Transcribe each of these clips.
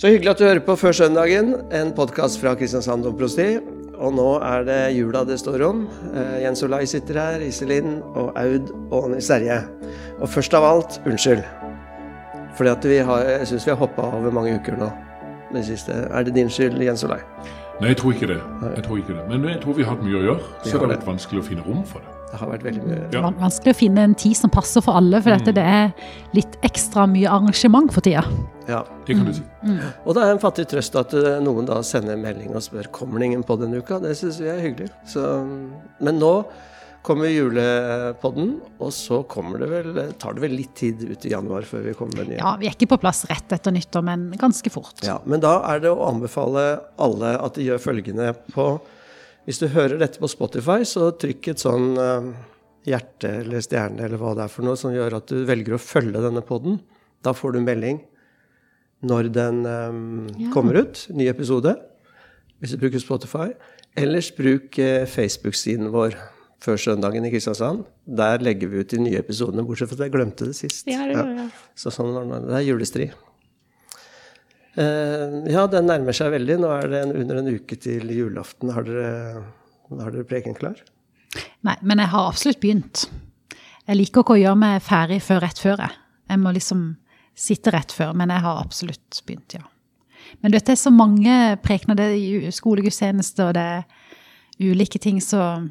Så hyggelig at du hører på Før søndagen, en podkast fra Kristiansand domprosti. Og nå er det jula det står om. Eh, Jens Olai sitter her, Iselin og Aud og Nils Terje. Og først av alt, unnskyld. Fordi at vi har, jeg syns vi har hoppa over mange uker nå. Det siste. Er det din skyld, Jens Olai? Nei, jeg tror ikke det. Jeg tror ikke det. Men jeg tror vi har hatt mye å gjøre, så det har vært vanskelig å finne rom for det. Det har vært veldig. Ja. Van- Vanskelig å finne en tid som passer for alle, for dette, det er litt ekstra mye arrangement for tida. Ja. Det kan du si. Og det er en fattig trøst at eh, noen da sender melding og spør kommer det ingen på denne uka. Det syns vi er hyggelig. Så, men nå kommer julepodden, og så kommer det vel, tar det vel litt tid ut i januar før vi kommer med nye. Ja, vi er ikke på plass rett etter nyttår, men ganske fort. Ja, men da er det å anbefale alle at de gjør følgende på Hvis du hører dette på Spotify, så trykk et sånn eh, hjerte eller stjerne eller hva det er for noe som gjør at du velger å følge denne podden. Da får du en melding når den eh, kommer ut, ny episode, hvis du bruker Spotify. Ellers bruk eh, Facebook-siden vår før søndagen i Kristiansand. Der legger vi ut de nye episodene, bortsett fra at jeg glemte det sist. Ja, det jeg. Så sånn var det. Det er julestri. Eh, ja, den nærmer seg veldig. Nå er det en, under en uke til julaften. Har dere, har dere preken klar? Nei, men jeg har absolutt begynt. Jeg liker ikke å gjøre meg ferdig før rett før. Jeg, jeg må liksom sitte rett før, men jeg har absolutt begynt, ja. Men du vet, det er så mange prekener, det er skolegudstjeneste, og det er ulike ting, så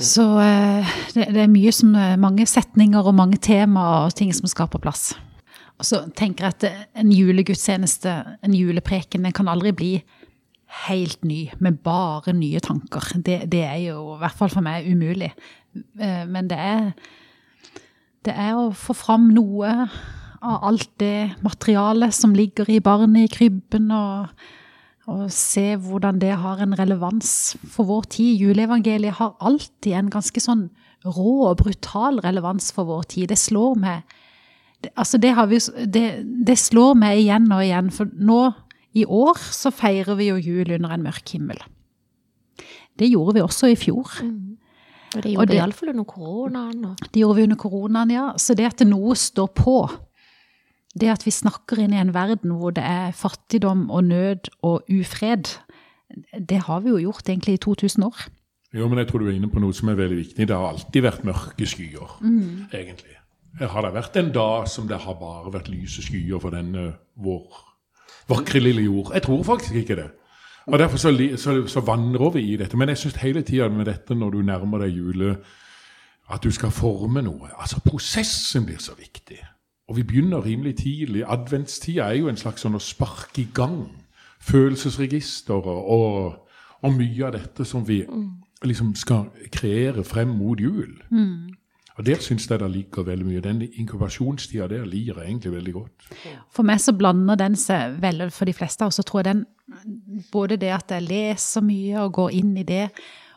Så eh, det, det er mye som Mange setninger og mange temaer og ting som skal på plass. Og så tenker jeg at en julegudstjeneste, en julepreken, den kan aldri bli helt ny, med bare nye tanker. Det, det er jo, i hvert fall for meg, umulig. Eh, Men det er, det er å få fram noe av alt det materialet som ligger i barnet i krybben, og, og se hvordan det har en relevans for vår tid. Juleevangeliet har alltid en ganske sånn rå og brutal relevans for vår tid. Det slår meg altså det, har vi, det, det slår meg igjen og igjen, for nå i år så feirer vi jo jul under en mørk himmel. Det gjorde vi også i fjor. Og det Og gjorde det- det iallfall under koronaen. Og Det gjorde vi under koronaen, ja. Så det at noe står på, det at vi snakker inn i en verden hvor det er fattigdom og nød og ufred, det har vi jo gjort egentlig i 2000 år. Jo, men jeg tror du er inne på noe som er veldig viktig. Det har alltid vært mørke skyer, egentlig. Her har det vært en dag som det har bare vært lyse skyer for denne vår vakre lille jord. Jeg tror faktisk ikke det. Og Derfor så, så, så vandrer vi i dette. Men jeg syns hele tida med dette, når du nærmer deg jule, at du skal forme noe. Altså, prosessen blir så viktig. Og vi begynner rimelig tidlig. Adventstida er jo en slags sånn å sparke i gang følelsesregisteret og, og mye av dette som vi liksom skal kreere frem mot jul. Og der syns jeg det ligger veldig mye. Den inkubasjonstida der lir jeg egentlig veldig godt. For meg så blander den seg vel for de fleste, og så tror jeg den både det at jeg leser mye og går inn i det,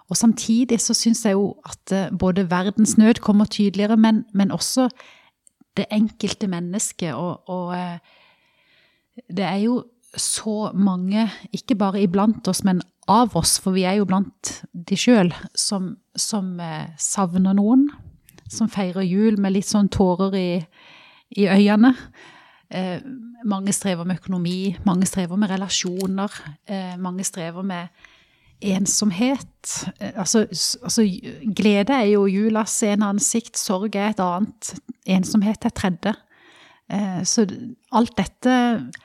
og samtidig så syns jeg jo at eh, både verdens nød kommer tydeligere, men, men også det enkelte mennesket, og, og eh, det er jo så mange, ikke bare iblant oss, men av oss, for vi er jo blant de sjøl, som, som eh, savner noen. Som feirer jul med litt sånn tårer i, i øynene. Eh, mange strever med økonomi, mange strever med relasjoner. Eh, mange strever med ensomhet. Eh, altså, altså, glede er jo julas ene ansikt, sorg er et annet, ensomhet er tredje. Eh, så alt dette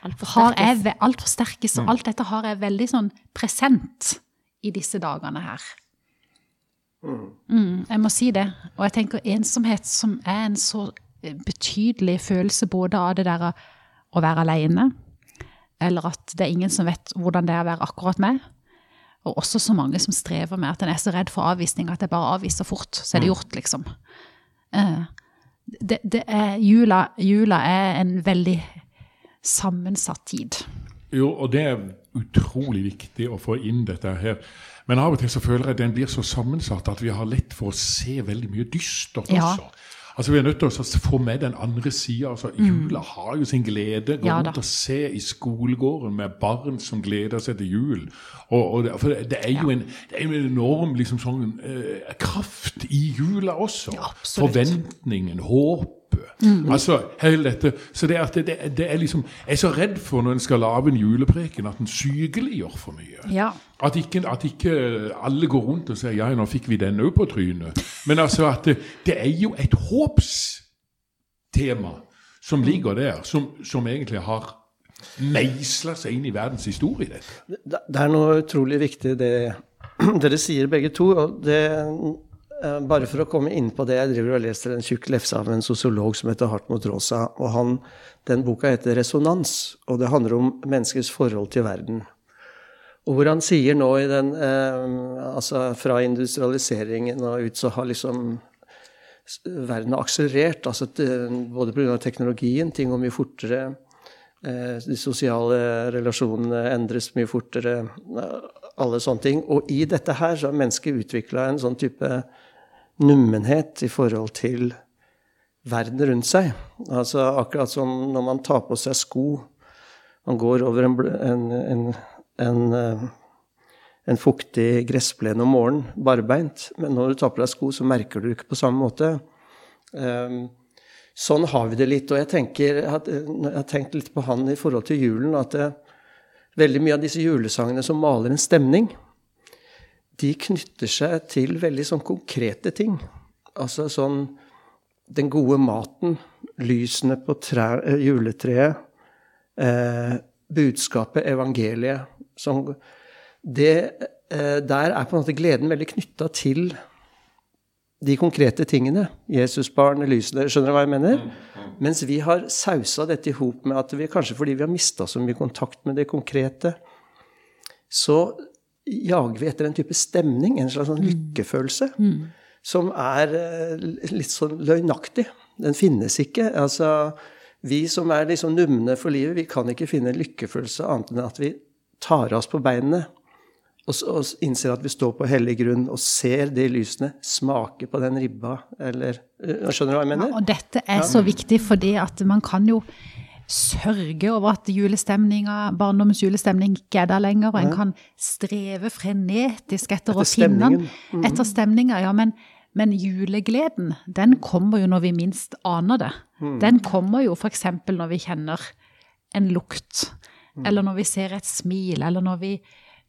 Alt har jeg, forsterkes. alt forsterkes, og alt dette har jeg veldig sånn present i disse dagene her. Mm, jeg må si det. Og jeg tenker ensomhet som er en så eh, betydelig følelse både av det der å være alene, eller at det er ingen som vet hvordan det er å være akkurat meg. Og også så mange som strever med at en er så redd for avvisning at jeg bare avviser fort, så er det gjort, liksom. Eh, Det, det er, jula, jula er en veldig sammensatt tid. Jo, og det er utrolig viktig å få inn dette her. Men av og til så føler jeg den blir så sammensatt at vi har lett for å se veldig mye dystert Ja. også. Altså Vi er nødt til å få med den andre sida. Altså, jula har jo sin glede. Gå Mm. Ja rundt og se i skolegården med barn som gleder seg til jul. Og, og det, for det er jo en, det er en enorm liksom sånn, eh, kraft i jula også. Ja. Forventningen, håpet, Altså, hele dette, så det, at det, det er liksom, Jeg er så redd for når en skal lage en julepreken, at en sykeliggjør for mye. Ja. At ikke, at ikke alle går rundt og sier ja, nå fikk vi den òg på trynet. Men altså at det, det er jo et håpstema som ligger der, som, som egentlig har meisla seg inn i verdens historie. Det det er noe utrolig viktig det dere sier begge to. og det, eh, Bare for å komme inn på det, jeg driver og leser en tjukk lefse av en sosiolog som heter Hartmut Rosa. og han, Den boka heter 'Resonans', og det handler om menneskets forhold til verden. Og hvor han sier nå i den eh, Altså fra industrialiseringen og ut så har liksom verden har akselerert. altså Både pga. teknologien, ting går mye fortere. Eh, de sosiale relasjonene endres mye fortere. eh, Alle sånne ting. Og i dette her så har mennesket utvikla en sånn type nummenhet i forhold til verden rundt seg. Altså akkurat som når man tar på seg sko. Man går over en, en, en, en, eh, en fuktig gressplen om morgenen, barbeint. Men når du tar på deg sko, så merker du ikke på samme måte. Um, sånn har vi det litt. Og jeg, tenker, jeg, har, tenkt litt på han i forhold til julen. At det, veldig mye av disse julesangene som maler en stemning, de knytter seg til veldig sånn konkrete ting. Altså sånn den gode maten, lysene på tre, eh, juletreet, eh, budskapet, evangeliet. Som, det, eh, der er på en måte gleden veldig knytta til de konkrete tingene. Jesusbarn, lysene Skjønner du hva jeg mener? Mens vi har sausa dette i hop med at vi kanskje fordi vi har mista så mye kontakt med det konkrete, så jager vi etter en type stemning, en slags sånn lykkefølelse, som er eh, litt sånn løgnaktig. Den finnes ikke. Altså, vi som er liksom numne for livet, vi kan ikke finne en lykkefølelse annet enn at vi tar oss på beinene og, og innser at vi står på hellig grunn og ser de lysene, smaker på den ribba, eller eh, Skjønner du hva jeg mener? Og dette er så viktig fordi at man kan jo sørge over at julestemninga, barndommens julestemning ikke er der lenger, og en kan streve frenetisk etter, å finne den. Mm. Etter stemninga, ja. Men, men julegleden, den kommer jo når vi minst aner det. Den kommer jo f.eks. når vi kjenner en lukt, eller når vi ser et smil, eller når vi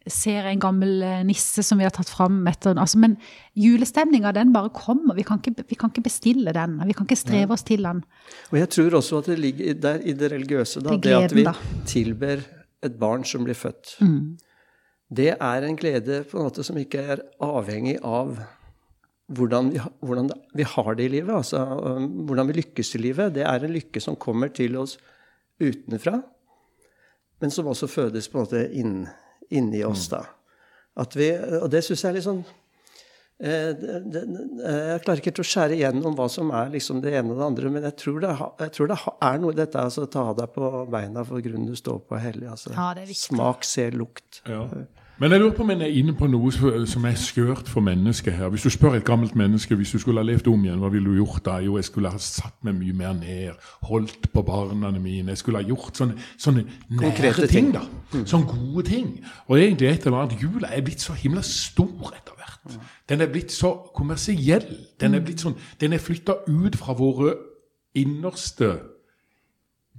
ser en gammel eh, nisse som vi har tatt fram etter altså, Men julestemninga, den bare kommer. Vi kan, ikke, vi kan ikke bestille den. Vi kan ikke streve oss til den. Og jeg tror også at det ligger der i det religiøse, da, Det gleden, det at vi da. tilber et barn som blir født. Det er en glede på en måte som ikke er avhengig av hvordan vi, hvordan vi har det i livet. Altså um, hvordan vi lykkes i livet. Det er en lykke som kommer til oss utenfra, men som også fødes på en måte inn, inni oss. da. At vi, og det syns jeg er litt sånn Eh, det, det, jeg klarer ikke til å skjære igjennom hva som er liksom det ene og det andre, men jeg tror det, jeg tror det er noe i dette. altså Ta deg på beina for grunnen du står på hellig. Altså. Ja. Smak, se, lukt. Ja. Men jeg lurer på om en er inne på noe som- er skørt for mennesket her. Hvis du spør et gammelt menneske hvis du skulle ha levd om igjen, hva ville du gjort da? Jo, jeg skulle ha satt meg mye mer ned, holdt på barna mine. Jeg skulle ha gjort sånne, sånne nære ting, ting. da. Sånne gode ting. Og egentlig et eller annet jula er blitt så himla stor etter hvert. Den er blitt så kommersiell. Den er blitt sånn, den er flytta ut fra våre innerste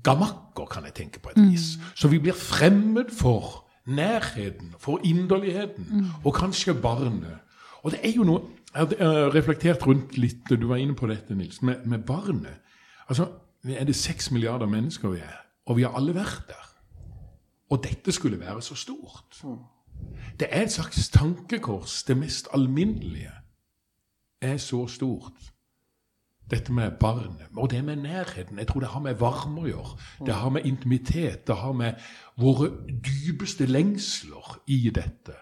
gamakker, kan jeg tenke på et vis. Så vi blir fremmed for nærheten, for inderligheten, og kanskje barnet. Og det er jo noe Jeg har reflektert rundt litt, du var inne på dette, Nils, med, med barnet. Altså, er det seks milliarder mennesker vi er, og vi har alle vært der. Og dette skulle være så stort. Det er et slags tankekors. Det mest alminnelige er så stort dette med barnet, og det med nærheten. Jeg tror det har med varme å gjøre. Det har med intimitet, det har med våre dypeste lengsler i dette.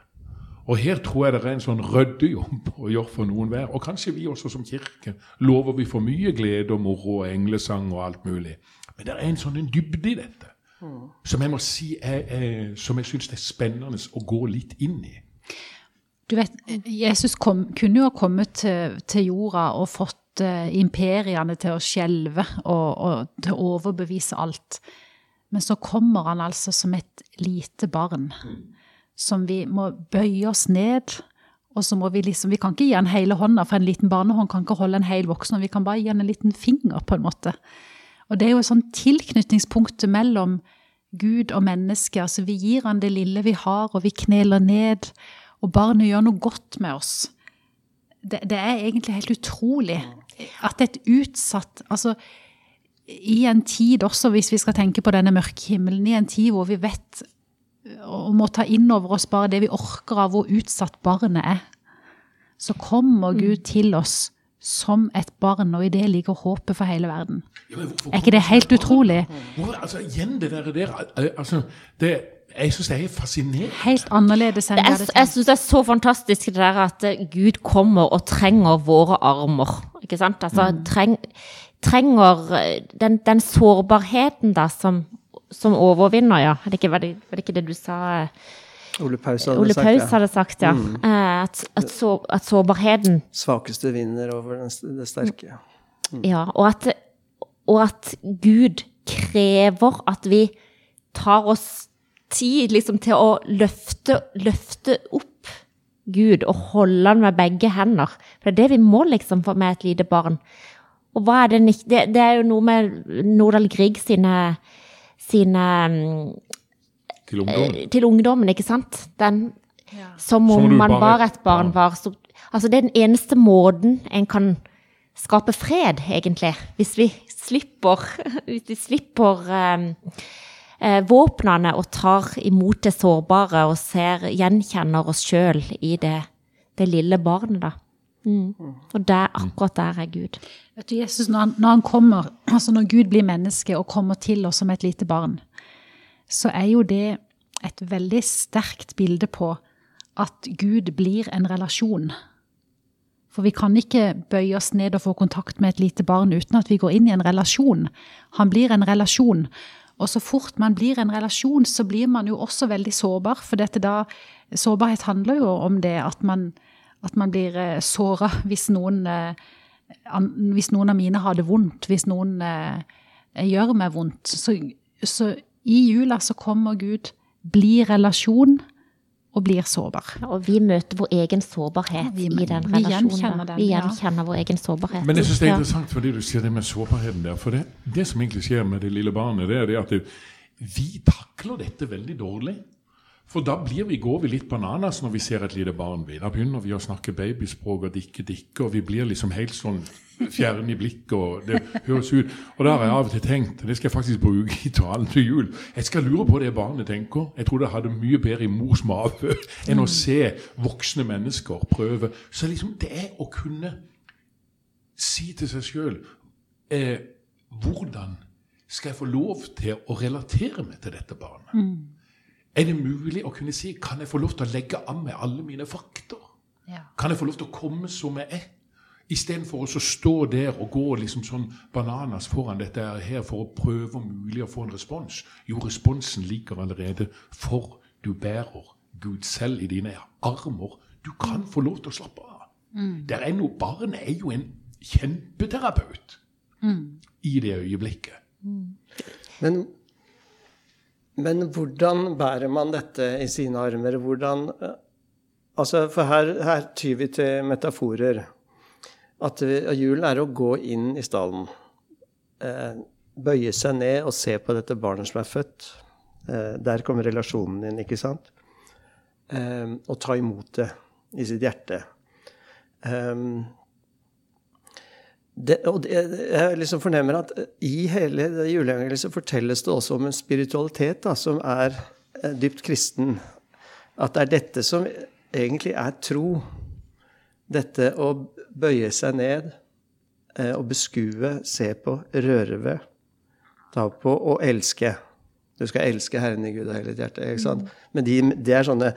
Og her tror jeg det er en sånn ryddejobb å gjøre for noen hver. Og kanskje vi også som kirke lover vi for mye glede og moro og englesang og alt mulig. Men det er en sånn en dybde i dette som jeg må si er, er, som jeg syns er spennende å gå litt inn i. Du vet, Jesus kom, kunne jo ha kommet til, til jorda og fått eh, imperiene til å skjelve og, og til å overbevise alt. Men så kommer han altså som et lite barn, som vi må bøye oss ned Og så må vi liksom, vi kan ikke gi han hele hånda, for en liten barnehånd kan ikke holde en hel voksen, vi kan bare gi han en liten finger, på en måte. Og det er jo sånn tilknytningspunktet mellom Gud og menneske. Altså, vi gir han det lille vi har, og vi kneler ned, og barnet gjør noe godt med oss. Det, det er egentlig helt utrolig at et utsatt Altså, i en tid også, hvis vi skal tenke på denne mørke himmelen, i en tid hvor vi vet og må ta inn over oss bare det vi orker av hvor utsatt barnet er, så kommer Gud til oss som et barn, og i det ligger håpet for hele verden. Ja, men hvorfor- Er ikke det helt utrolig? Hvorfor, altså, igjen det der, der altså, det, Jeg syns det er fascinerende. Helt annerledes enn Det er, jeg tenkt. syns det er så fantastisk det der at eh, Gud kommer og trenger våre armer. Ikke sant? Altså, treng, trenger eh, den, den sårbarheten da som, som overvinner, ja. Er det ikke, var, det, var det ikke det du sa? eh? Ole Paus hadde Ole sagt Paus det. hadde sagt, ja. Mm. At, at, så, at sårbarheten Svakeste vinner over den, det sterke. Ja, og at, og at Gud krever at vi tar oss tid liksom, til å løfte, løfte opp Gud og holde han med begge hender. For det er det vi må liksom for med et lite barn. Og hva er det, det, det er jo noe med Nordahl Grieg sine, sine mm, Til ungdom. eh, til ungdommen, ikke sant? Den, som Som om man bare var et barn var. Så, altså det er den eneste måten en kan skape fred, egentlig. Hvis vi slipper, hvis vi slipper eh, våpnene og tar imot det sårbare og ser, gjenkjenner oss sjøl i det, det lille barnet, da. Mm. Og der, akkurat der er Gud. Vet du, Jesus, når han, når han kommer, altså når Gud blir menneske og kommer til oss som et lite barn, så er jo det et veldig sterkt bilde på at Gud blir en relasjon. For vi kan ikke bøye oss ned og få kontakt med et lite barn uten at vi går inn i en relasjon. Han blir en relasjon. Og så fort man blir en relasjon, så blir man jo også veldig sårbar. For dette da, sårbarhet handler jo om det at man, at man blir eh, såra hvis eh, hvis noen av mine har det vondt, hvis noen eh, gjør meg vondt. Så, så i jula så kommer Gud, blir relasjon og blir sårbar. Og vi møter vår egen sårbarhet Vi- i den vi relasjonen. gjenkjenner den, vi ja. gjenkjenner vår egen sårbarhet. Men jeg synes det er interessant fordi du sier det med sårbarheten der. For det, det som egentlig skjer med det lille barnet, det er det at det, vi takler dette veldig dårlig. For da blir vi, går vi litt bananas når vi ser et lite barn. Vi. Da begynner vi å snakke babyspråk og dikke dikke, og vi blir liksom helt sånn fjerne i blikket, og det høres ut. Og da har jeg av og til tenkt, det skal jeg faktisk bruke i talen til jul, jeg skal lure på det barnet tenker. Jeg tror det hadde mye bedre i mors mage enn å se voksne mennesker prøve. Så liksom det er å kunne si til seg sjøl eh, Hvordan skal jeg få lov til å relatere meg til dette barnet? Er det mulig å kunne si Kan jeg få lov til å legge av meg alle mine fakter? Ja. Kan jeg få lov til å komme som jeg er? Istedenfor å stå der og gå liksom sånn bananas foran dette her for å prøve om mulig å få en respons. Jo, responsen ligger allerede, for du bærer Gud selv i dine armer. Du kan få lov til å slappe av. Der er noe, Barnet er jo en kjempeterapeut i det øyeblikket. Men, men hvordan bærer man dette i sine armer? Hvordan eh, Altså, for her, her tyr vi til metaforer. At julen er å gå inn i stallen. Eh, bøye seg ned og se på dette barnet som er født. Eh, der kommer relasjonen inn, ikke sant? Eh, og ta imot det i sitt hjerte. Eh, det, og det, jeg liksom fornemmer at i hele juleevangeliet fortelles det også om en spiritualitet da, som er eh, dypt kristen. At det er dette som egentlig er tro. Dette å bøye seg ned eh, og beskue, se på, røre ved, ta på og elske. Du skal elske Herren i Gud av hele ditt hjerte. ikke sant? Men de, det er sånne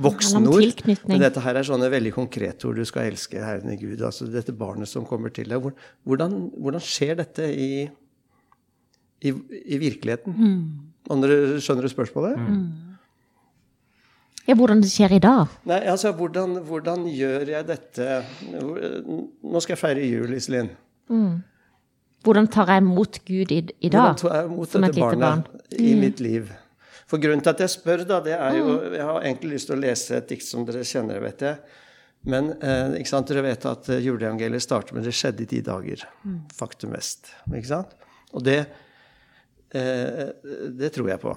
voksenord. Men dette her er sånne veldig konkrete ord. Du skal elske Herren i Gud. Altså dette barnet som kommer til deg. Hvordan, hvordan skjer dette i, i, i virkeligheten? Mm. Andre, skjønner du spørsmålet? Ja, hvordan det skjer i dag. Nei, altså, hvordan, hvordan gjør jeg dette Nå skal jeg feire jul, Iselin. Hvordan tar jeg imot Gud i, i dag? Hvordan tar jeg imot dette barnet barn? i mitt liv? For grunnen til at jeg spør, da, det er jo Jeg har egentlig lyst til å lese et dikt som dere kjenner, vet jeg. Men eh, ikke sant? dere vet at eh, juleevangeliet starter med 'det skjedde i de dager'. Faktum mest. Ikke sant? Og det, eh, det tror jeg på.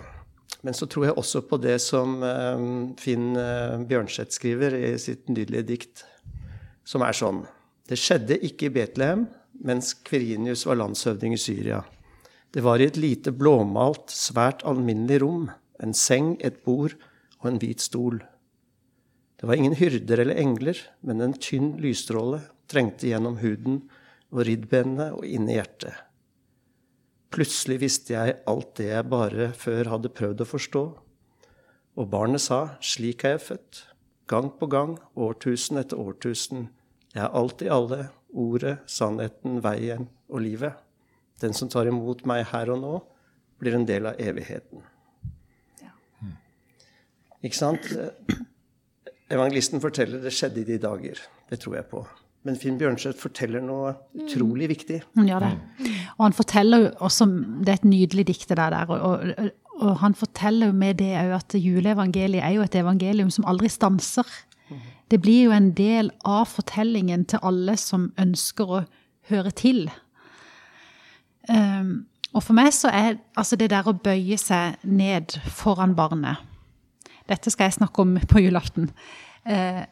Men så tror jeg også på det som eh, Finn eh, Bjørnseth skriver i sitt nydelige dikt, som er sånn Det skjedde ikke i Betlehem mens Kverinius var landshøvding i Syria. Det var i et lite blåmalt, svært alminnelig rom, en seng, et bord og en hvit stol. Det var ingen hyrder eller engler, men en tynn lysstråle trengte gjennom huden og riddbenene og inn i hjertet. Plutselig visste jeg alt det jeg bare før hadde prøvd å forstå. Og barnet sa, slik er jeg født, gang på gang, årtusen etter årtusen. Jeg er alt i alle, ordet, sannheten, veien og livet. Den som tar imot meg her og nå, blir en del av evigheten. Ikke sant? Evangelisten forteller det skjedde i de dager. Det tror jeg på. Men Finn Bjørnseth forteller noe utrolig viktig. Han gjør det. Og han forteller jo også Det er et nydelig dikt det der. Og, og, og han forteller jo med det òg at juleevangeliet er jo et evangelium som aldri stanser. Det blir jo en del av fortellingen til alle som ønsker å høre til. Um, og for meg så er altså det der å bøye seg ned foran barnet Dette skal jeg snakke om på julaften. Uh,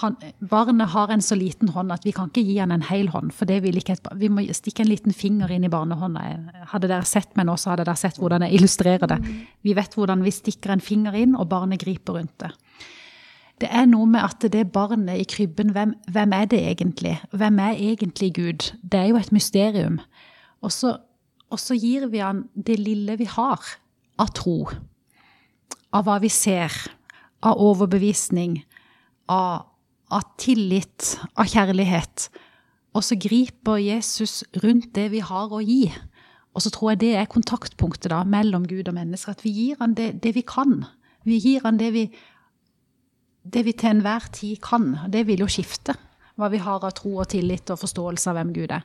han, barnet har en så liten hånd at vi kan ikke gi han en hel hånd. For ikke vi må stikke en liten finger inn i barnehånda. Hadde dere sett meg nå, så hadde dere sett hvordan jeg illustrerer det. Vi vet hvordan vi stikker en finger inn, og barnet griper rundt det. Det er noe med at det barnet i krybben, hvem, hvem er det egentlig? Hvem er egentlig Gud? Det er jo et mysterium. Og så, og så gir vi han det lille vi har av tro. Av hva vi ser. Av overbevisning. Av, av tillit. Av kjærlighet. Og så griper Jesus rundt det vi har å gi. Og så tror jeg det er kontaktpunktet da, mellom Gud og mennesker. At vi gir han det, det vi kan. Vi gir han det vi, det vi til enhver tid kan. Det vil jo skifte. Hva vi har av tro og tillit og forståelse av hvem Gud er.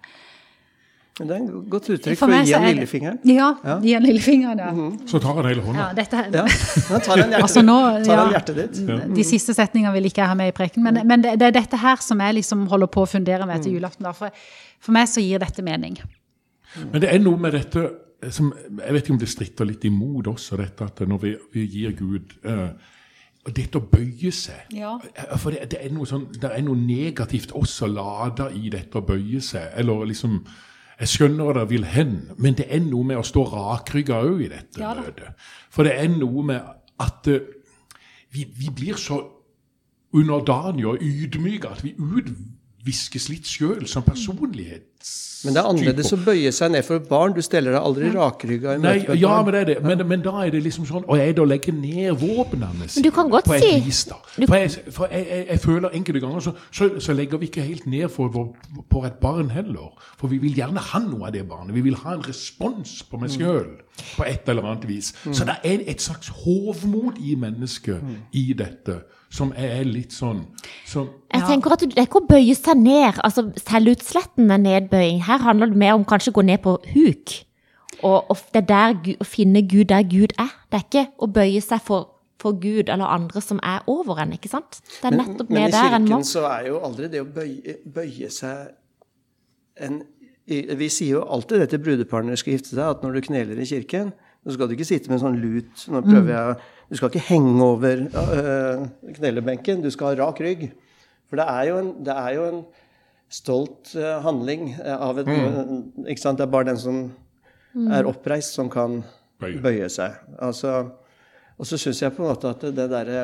Men det er et godt uttrykk For for, å gi han er lillefingeren. Ja, Ja. gi han lillefingeren, ja. Så tar han hele hånda. ja dette, Ja, da tar han hjertet, Altså nå, tar han ja. hjertet ditt. De siste setningene vil ikke jeg ha med i preken, men, men det, det er dette her som jeg liksom holder på å fundere med til julaften. For, for meg så gir dette mening. Men det er noe med dette som Jeg vet ikke om det stritter litt imot også, dette at når vi, vi gir Gud eh, og dette å bøye seg Ja. For det, det, er noe sånn, det er noe negativt også lada i dette å bøye seg. Eller liksom Jeg skjønner hva dere vil hen, men det er noe med å stå rakrygga òg i dette Ja møtet. For det er noe med at uh, vi, vi blir så underdanige og ydmyke at vi utviskes litt sjøl som personlighet. Men det er annerledes å bøye seg ned for et barn. Du steller deg aldri rakrygga i møte med et ja, barn. men det er det. Men, men da er det liksom sånn Og jeg da legger ned våpnene sine du kan på et si- vis, da. For, jeg, for jeg, jeg, jeg føler enkelte ganger så, så, så legger vi ikke helt ned for, for, på et barn heller. For vi vil gjerne ha noe av det barnet. Vi vil ha en respons på meg sjøl på et eller annet vis. Så det er et slags hovmod i mennesket i dette som er litt sånn som Jeg tenker at Det er ikke å bøye seg ned, altså selvutslettende nedbøying. Her handler det mer om kanskje å gå ned på huk. Og, og det er der, å finne Gud der Gud er. Det er ikke å bøye seg for, for Gud eller andre som er over en, ikke sant? Det er nettopp Men i ned der en må. kirken så er jo aldri det å bøye, bøye seg en Vi sier jo alltid det til brudeparene når de skal gifte seg, at når du kneler i kirken, så skal du ikke sitte med en sånn lut Nå prøver Mm. jeg Du skal ikke henge over øh, knelebenken, du skal ha rak rygg. For det er jo en, det er jo en stolt uh, handling øh, av et Ikke sant? Det er bare den som er oppreist, som kan Bøye. bøye seg. Altså, og så syns jeg på en måte at det derre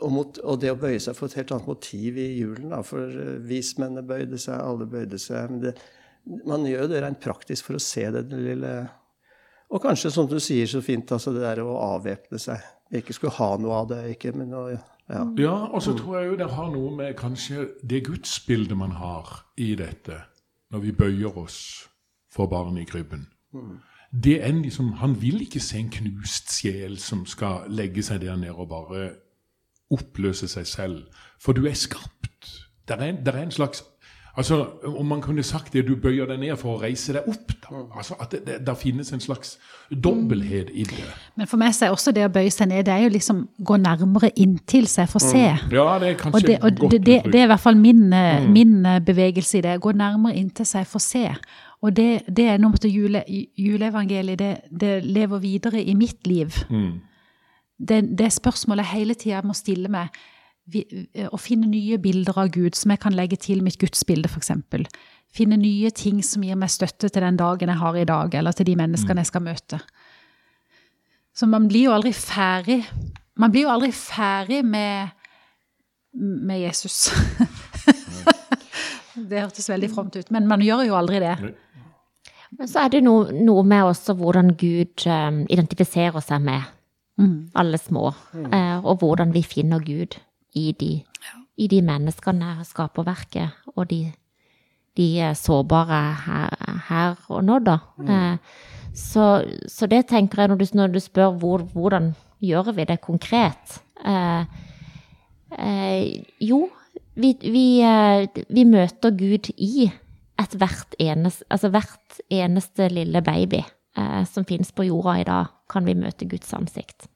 og, og det å bøye seg for et helt annet motiv i julen. Da, for vismennene bøyde seg, alle bøyde seg. Men det, man gjør jo det rent praktisk for å se det, det lille Og kanskje, som du sier så fint, altså det der å avvæpne seg. Ikke skulle ha noe av det, ikke, men å ja. Ja, og så tror jeg jo det har noe med kanskje det gudsbildet man har i dette, når vi bøyer oss for barnet i krybben. Det er liksom, Han vil ikke se en knust sjel som skal legge seg der nede og bare oppløse seg selv. For du er skapt. Det er, er en slags Altså, Om man kunne sagt det, du bøyer deg ned for å reise deg opp. da. Altså, At det, det, det finnes en slags dobbelthet i det. Men for meg så er også det å bøye seg ned, det er jo liksom gå nærmere inntil seg for å se. Ja, det er Og, kanskje det, og godt det, det, er i hvert fall min, mm. min eh, bevegelse i det. Gå nærmere inntil seg for å se. Og det, det er noe med at jule, juleevangeliet, det, det lever videre i mitt liv. Mm. Det, det spørsmålet jeg hele tida må stille meg. Vi, eh, å finne nye bilder av Gud som jeg kan legge til mitt gudsbilde, f.eks. Finne nye ting som gir meg støtte til den dagen jeg har i dag, eller til de menneskene jeg skal møte. Så man blir jo aldri ferdig. Man blir jo aldri ferdig med, med Jesus. det hørtes veldig fromt ut, men man gjør jo aldri det. Men så er det noe, noe med også hvordan Gud um, identifiserer seg med Mm. alle små, uh, og hvordan vi finner Gud i de, i de menneskene, skaperverket, og de, de eh, sårbare her, her og nå, da. Mm. så, så det tenker jeg, når du, når du spør hvor, hvordan gjør vi det konkret eh, eh, Jo, vi, vi, eh, vi møter Gud i et hvert eneste, altså hvert eneste lille baby eh, som finnes på jorda i dag, kan vi møte Guds ansikt.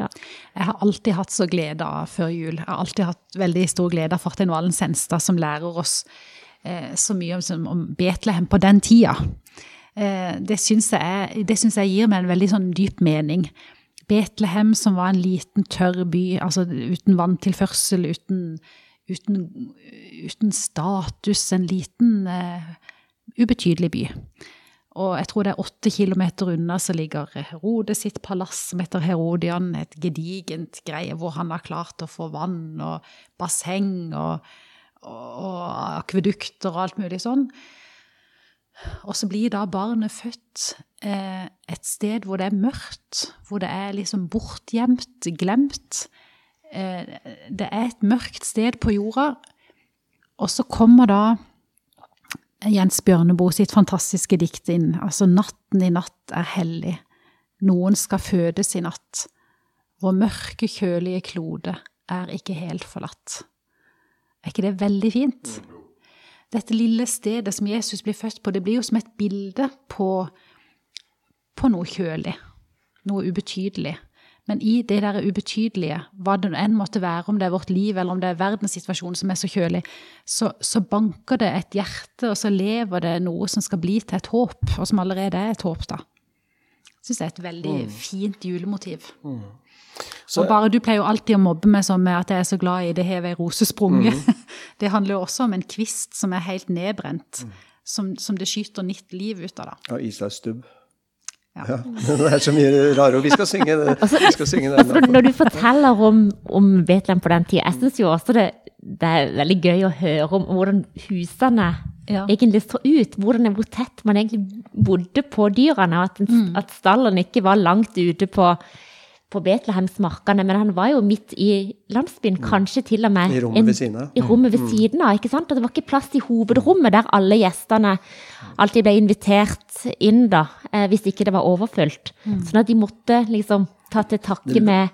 Ja. Jeg har alltid hatt så glede av før jul. Jeg har alltid hatt veldig stor glede av Fartinvalen Senstad, som lærer oss eh, så mye om, om Betlehem på den tida. Eh, det syns jeg, jeg gir meg en veldig sånn dyp mening. Betlehem som var en liten, tørr by, altså uten vanntilførsel, uten, uten, uten status, en liten, eh, ubetydelig by. Og jeg tror det er åtte kilometer unna så ligger Herodes sitt palass som heter Herodian, et gedigent greie hvor han har klart å få vann og basseng og, og, akvedukter og alt mulig sånn. Og så blir da barnet født eh, et sted hvor det er mørkt, hvor det er liksom bortgjemt, glemt. Eh, det er et mørkt sted på jorda. Og så kommer da Jens Bjørneboe sitt fantastiske dikt inn. Altså 'Natten i natt er hellig'. Noen skal fødes i natt. Vår mørke, kjølige klode er ikke helt forlatt. Er ikke det veldig fint? Dette lille stedet som Jesus blir født på, det blir jo som et bilde på, på noe kjølig. Noe ubetydelig. Men i det der ubetydelige, hva det enn måtte være, om det er vårt liv eller om det er verdenssituasjonen som er så kjølig, så, så banker det et hjerte, og så lever det noe som skal bli til et håp, og som allerede er et håp, da. Syns jeg er et veldig fint julemotiv. Så- og bare Du pleier jo alltid å mobbe meg sånn med at jeg er så glad i det hever ei rose sprunget. Det handler jo også om en kvist som er helt nedbrent, som, som det skyter nytt liv ut av. da. Ja, Isleis stubb. Ja. Ja. Det er så mye rare ord. Vi skal synge det. Vi skal synge det. Altså, når du forteller om, om Betlehem på den tida, jeg syns jo også det, det er veldig gøy å høre om hvordan husene Ja. egentlig så ut. Hvordan, hvor tett man egentlig bodde på dyrene, og at, mm. at stallen ikke var langt ute på, på Betlehemsmarkene, men han var jo midt i landsbyen, kanskje til og med I rommet ved siden av. I rommet ved siden av, ikke sant? Og det var ikke plass i hovedrommet der alle gjestene alltid ble invitert inn da, eh, hvis ikke det var overfylt. Sånn at de måtte liksom ta til takke med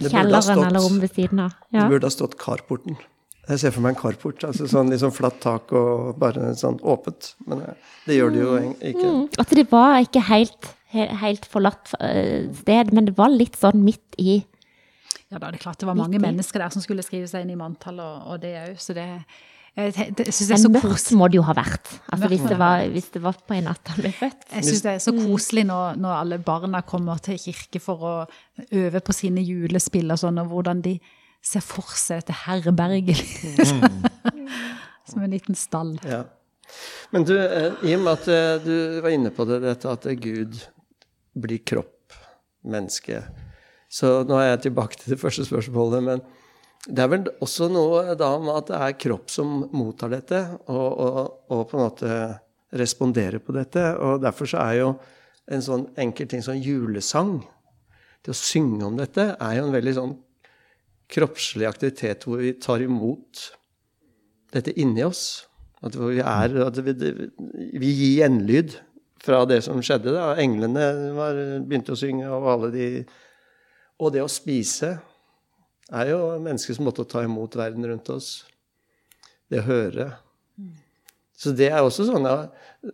kjelleren stått- eller rommet ved siden av. Ja. Det burde ha stått carporten. Jeg ser for meg en carport. altså sånn sånn flatt tak og bare sånn åpent. Men eh, det gjør det jo ikke. Mm, At det var ikke helt, helt forlatt eh, sted, men det var litt sånn midt i Ja, da er det klart det var mange mennesker der som skulle skrive seg inn i manntall, og, og det òg, så det jeg, det, jeg det er så En mørkt må det jo ha vært. Altså hvis det var, hvis det var på en natt han ble født. Jeg syns det er så koselig når, når alle barna kommer til kirke for å øve på sine julespill og sånn, og hvordan de ser for seg dette herberget. liksom. Som en liten stall. Ja. Men du, eh, i og med at eh, du var inne på det, dette at Gud blir kropp, menneske. Så nå er jeg tilbake til det første spørsmålet. Men det er vel også noe da med at det er kropp som mottar dette, og, og, og på en måte responderer på dette. Og derfor så er jo en sånn enkel ting som julesang, det å synge om dette, er jo en veldig sånn kroppslig aktivitet hvor vi tar imot dette inni oss. At vi, er, at vi, vi gir gjenlyd fra det som skjedde. Da. Englene var, begynte å synge, og alle de Og det å spise er jo menneskets måte å ta imot verden rundt oss. Det å høre. Så det er også sånne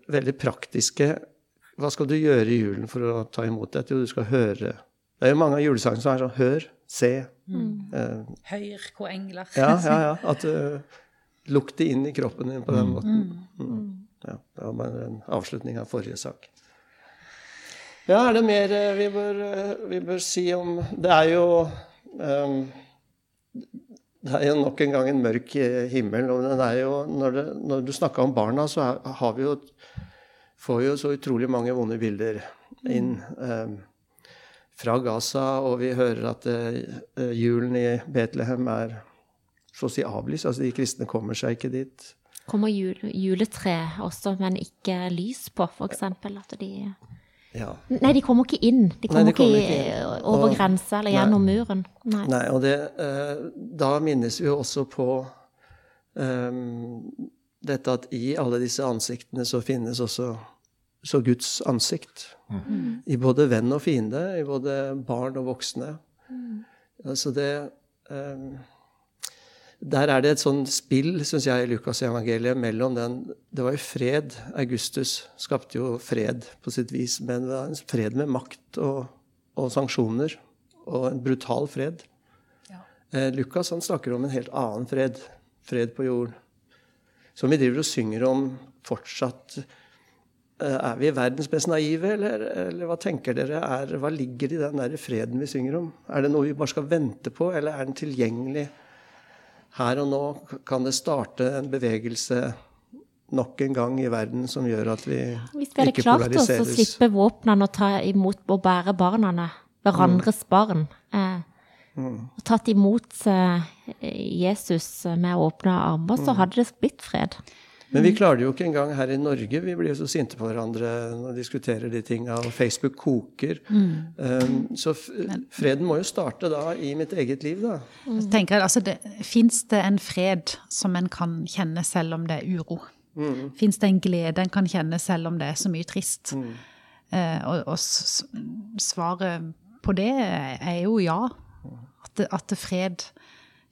veldig praktiske Hva skal du gjøre i julen for å ta imot dette? Jo, du skal høre. Det er jo mange av julesangene som er sånn hør, se. Eh, Høyr hvor engler. ja, ja, ja. At uh, lukter det inn i kroppen din på den måten. Mm. Ja, det var bare en avslutning av forrige sak. Ja, er det mer eh, vi bør, eh, vi bør si om Det er jo ehm, Det er jo nok en gang en mørk eh, himmel. og den er jo, når, det, når du snakka om barna, så er, har vi jo får jo så utrolig mange vonde bilder inn. eh, fra Gaza, og vi hører at eh, julen i Betlehem er så å si avlyst. Altså de kristne kommer seg ikke dit. Kommer jul, juletre også, men ikke lys på, eksempel. At de Ja. Nei, de kommer ikke inn. De Nei, kommer de kommer ikke ikke inn. over grensa eller Nei. gjennom muren. Nei. Nei, og det, eh, da minnes vi jo også på um, dette at i alle disse ansiktene så finnes også så Guds ansikt. I både venn og fiende, i både barn og voksne. Altså det ehm, Der er det et sånn spill, syns jeg, i Lukasevangeliet mellom den Det var jo fred. Augustus skapte jo fred på sitt vis, men det var en fred med makt og, og sanksjoner. Og en brutal fred. Eh, Lukas han snakker om en helt annen fred. Fred på jord. Som vi driver og synger om fortsatt. Eh, er vi verdens mest naive, eller, eller hva tenker dere? Er, hva ligger i den der freden vi synger om? Er det noe vi bare skal vente på, eller er den tilgjengelig her og nå? Kan det starte en bevegelse nok en gang i verden som gjør at vi Hvis vi hadde klart oss å slippe våpnene og ta imot og bære barna, hverandres barn, eh, og tatt imot eh, Jesus med åpne armer, så hadde det blitt fred. Men vi klarer det jo ikke engang her i Norge. Vi blir jo så sinte på hverandre vi diskuterer de tinga, og Facebook koker. Um, så freden må jo starte da i mitt eget liv, da. Så tenker altså, det, Fins det en fred som en kan kjenne selv om det er uro? Mm. Fins det en glede en kan kjenne selv om det er så mye trist? Eh, og og s- svaret på det er jo ja. At, at fred,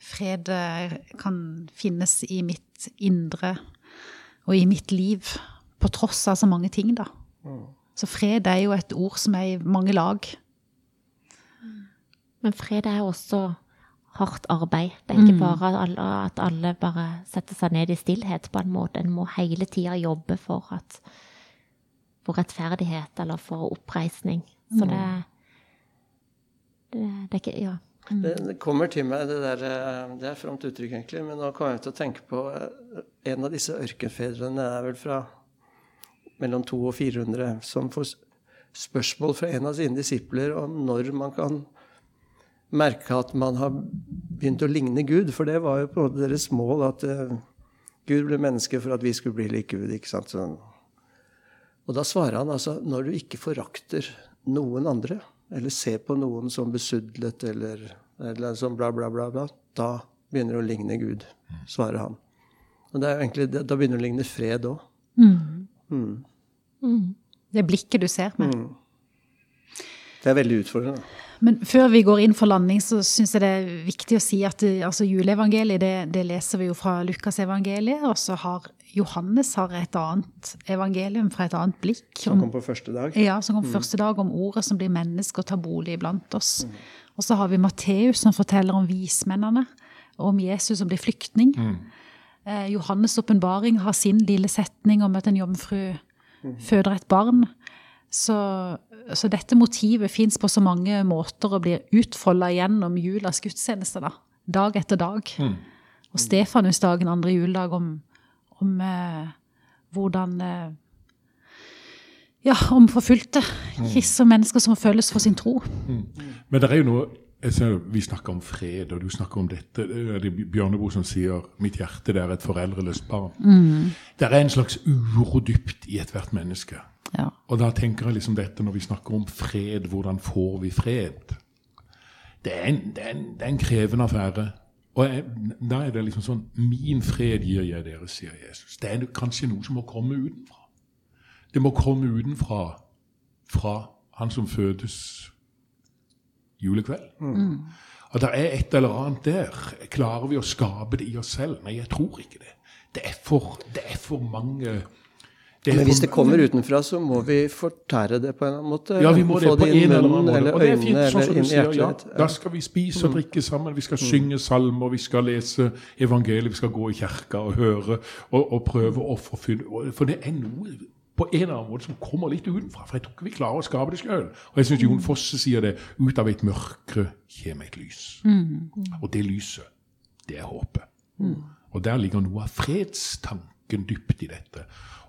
fred eh, kan finnes i mitt indre og i mitt liv, på tross av så mange ting, da. Så fred er jo et ord som er i mange lag. Men fred er jo også hardt arbeid. Det er ikke bare at alle, at alle bare setter seg ned i stillhet på en måte. En må hele tida jobbe for, at, for rettferdighet eller for oppreisning. Så det, det, det er ikke Ja. Det, det kommer til meg, det der eh, Det er fromt uttrykk, egentlig, men nå kommer jeg til å tenke på eh, En av disse ørkenfedrene er vel fra mellom 200 og 400, som får spørsmål fra en av sine disipler om når man kan merke at man har begynt å ligne Gud. For det var jo på en måte deres mål, at eh, Gud ble menneske for at vi skulle bli lik Gud. ikke sant? Sånn. Og da svarer han altså når du ikke forakter noen andre, eller ser på noen som besudlet eller, eller som bla, bla, bla, bla, da begynner det å ligne Gud, svarer han. Og det er jo egentlig, Da begynner det å ligne fred òg. Det blikket du ser med. Det er veldig utfordrende. Men før vi går inn for landing, så syns jeg det er viktig å si at altså juleevangeliet det, det leser vi jo fra Lukasevangeliet, og så har Johannes har et annet evangelium fra et annet blikk. Som kom på første dag. Ja, som kom første dag om ordet som blir menneske og tar bolig iblant oss. Og så har vi Matteus som forteller om vismennene, og om Jesus som blir flyktning. Eh, Johannes' åpenbaring har sin lille setning om at en jomfru føder et barn. Så, så dette motivet fins på så mange måter og blir utfolda gjennom julas gudstjeneste. da, Dag etter dag. Og Stefanusdagen andre juledag om, om eh, hvordan eh, Ja, om forfulgte kristne mennesker som føles for sin tro. Men det er jo noe ser, Vi snakker om fred, og du snakker om dette. Det er Bjørneboe som sier 'mitt hjerte det er et foreldreløst barn'. Det er en slags uro dypt i ethvert menneske. Ja. Og da tenker jeg liksom dette når vi snakker om fred, hvordan får vi fred? Det er en, det er en, det er en krevende affære. Og jeg, da er det liksom sånn Min fred gir jeg dere, sier Jesus. Det er kanskje noe som må komme utenfra. Det må komme utenfra fra han som fødes julekveld. Og det er et eller annet der. Klarer vi å skape det i oss selv? Nei, jeg tror ikke det. det er for, det er for mange det er Men hvis for- det kommer utenfra, så må vi fortære det på en eller annen måte. ja, vi må det på en eller annen måte. eller Og det er fint, øynene sånn som du sier. Ja, da skal vi spise og drikke sammen, vi skal synge salmer, vi skal lese evangeliet, vi skal gå i kirka og høre og, og prøve å forfylle For det er noe på en eller annen måte som kommer litt utenfra. For jeg tror ikke vi klarer å skape det sjøl. Og jeg syns Jon Fosse sier det. Ut av et mørke kommer et lys. Og det lyset, det er håpet. Og der ligger noe av fredstanken dypt i dette.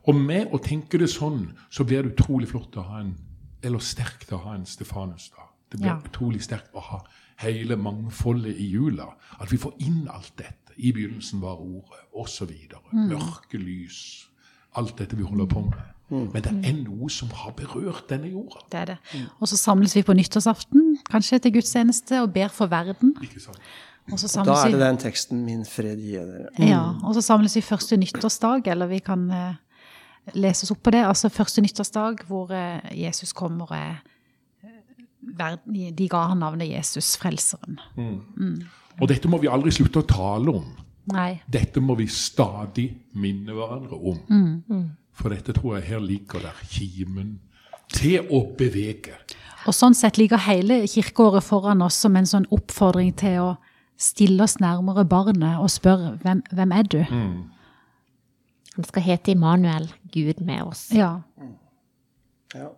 Og med å tenke det sånn, så blir det utrolig flott å ha en Eller sterkt å ha en Stefanus. da. Det blir Ja. utrolig sterkt å ha hele mangfoldet i jula. At vi får inn alt dette. I begynnelsen var ordet, osv. Mørke lys. Alt dette vi holder på med. Men det er noe som har berørt denne jorda. Det er det. Og så samles vi på nyttårsaften, kanskje til gudstjeneste, og ber for verden. Ikke sant? Og så Da er det den teksten 'Min fred gir dere'. ja, og så samles vi første nyttårsdag, eller vi kan eh, lese oss opp på det. Altså første nyttårsdag hvor eh, Jesus kommer og er eh, De ga han navnet Jesus, frelseren. Og dette må vi aldri slutte å tale om. Nei. Dette må vi stadig minne hverandre om. For dette tror jeg her ligger der kimen til å bevege. Og sånn sett ligger hele kirkeåret foran oss som en sånn oppfordring til å stille oss nærmere barnet og spørre hvem, hvem er du? Han skal hete Immanuel, Gud med oss. Ja. Ja.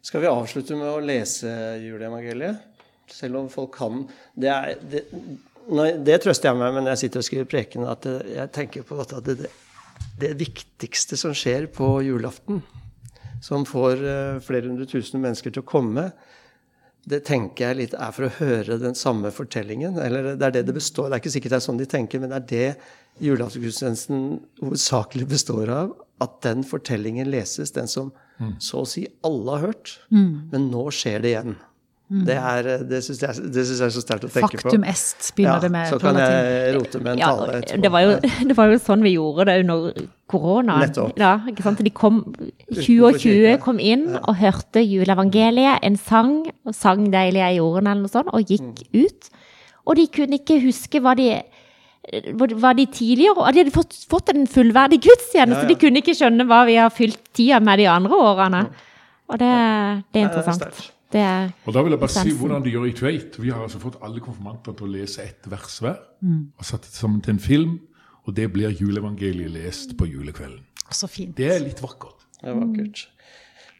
Skal vi avslutte med å lese juleevangeliet? Selv om folk kan Det, er, det, nei, det trøster jeg meg med når jeg sitter og skriver preken, at jeg tenker på at det, det, det viktigste som skjer på julaften, som får eh, flere hundre tusen mennesker til å komme, det tenker jeg litt er for å høre den samme fortellingen. Eller det er det det består Det er ikke sikkert det er sånn de tenker, men det er det julaftengudstjenesten hovedsakelig består av. At den fortellingen leses, den som så å si alle har hørt. Men nå skjer det igjen. Det, er, det syns jeg, jeg er så sterkt å tenke på. Faktum est begynner Ja, det med så kan jeg rote med en Ja, tale etterpå. det var, jo, det var jo sånn vi gjorde det under korona. Nettopp. Ja, ikke sant? De kom, 20 Utenfor og 20 kirka. kom inn og hørte juleevangeliet, en sang, og sang 'Deilig er jorden' eller noe sånt, og gikk Mm. ut. Og de kunne ikke huske hva de hva de tidligere og De hadde fått, fått en fullverdig gudstjeneste. Ja, ja. De kunne ikke skjønne hva vi har fylt tida med de andre årene. Og det, det er interessant. Ja, Det er Og da vil jeg bare si hvordan de gjør i Tveit. Vi har altså fått alle konfirmanter til å lese ett vers hver. Og satt det sammen til en film. Og det blir juleevangeliet lest på julekvelden. Så fint. Det er litt vakkert. Det er vakkert.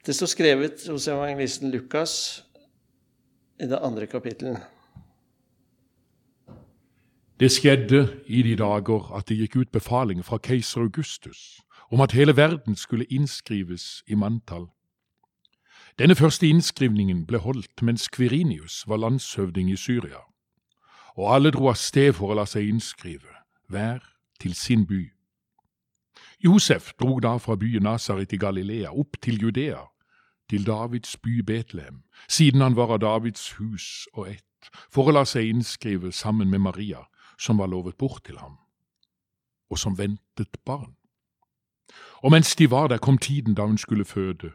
Det står skrevet hos evangelisten Lukas i det andre kapittelet. Det skjedde i de dager at det gikk ut befaling fra keiser Augustus om at hele verden skulle innskrives i manntall. Denne første innskrivningen ble holdt mens Kvirinius var landshøvding i Syria, og alle dro av sted for å la seg innskrive, hver til sin by. Josef drog da fra byen Nasaret i Galilea opp til Judea, til Davids by Betlehem, siden han var av Davids hus og ett, for å la seg innskrive sammen med Maria, som var lovet bort til ham, og som ventet barn. Og mens de var der, kom tiden da hun skulle føde,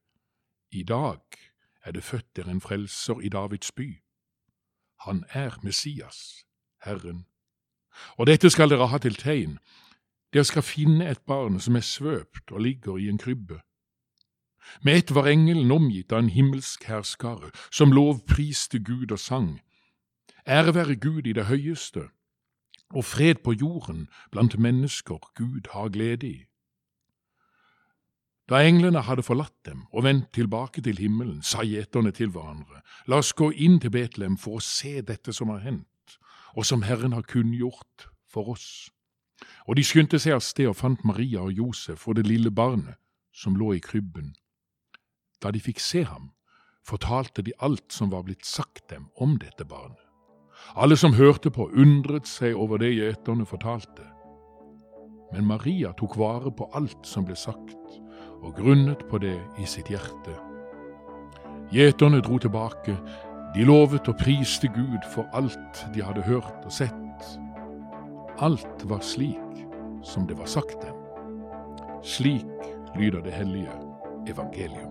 I dag er det født der en frelser i Davids by. Han er Messias, Herren. Og dette skal dere ha til tegn. Dere skal finne et barn som er svøpt og ligger i en krybbe. Med ett var engelen omgitt av en himmelsk herskare, som lovpriste Gud og sang. Ære være Gud i det høyeste, og fred på jorden blant mennesker Gud har glede i. Da englene hadde forlatt dem og vendt tilbake til himmelen, sa gjeterne til hverandre, la oss gå inn til Betlehem for å se dette som har hendt, og som Herren har kunngjort for oss. Og de skyndte seg av sted og fant Maria og Josef og det lille barnet som lå i krybben. Da de fikk se ham, fortalte de alt som var blitt sagt dem om dette barnet. Alle som hørte på, undret seg over det gjeterne fortalte. men Maria tok vare på alt som ble sagt, og grunnet på det i sitt hjerte. Gjeterne dro tilbake, de lovet og priste Gud for alt de hadde hørt og sett. Alt var slik som det var sagt dem. Slik lyder det hellige evangelium.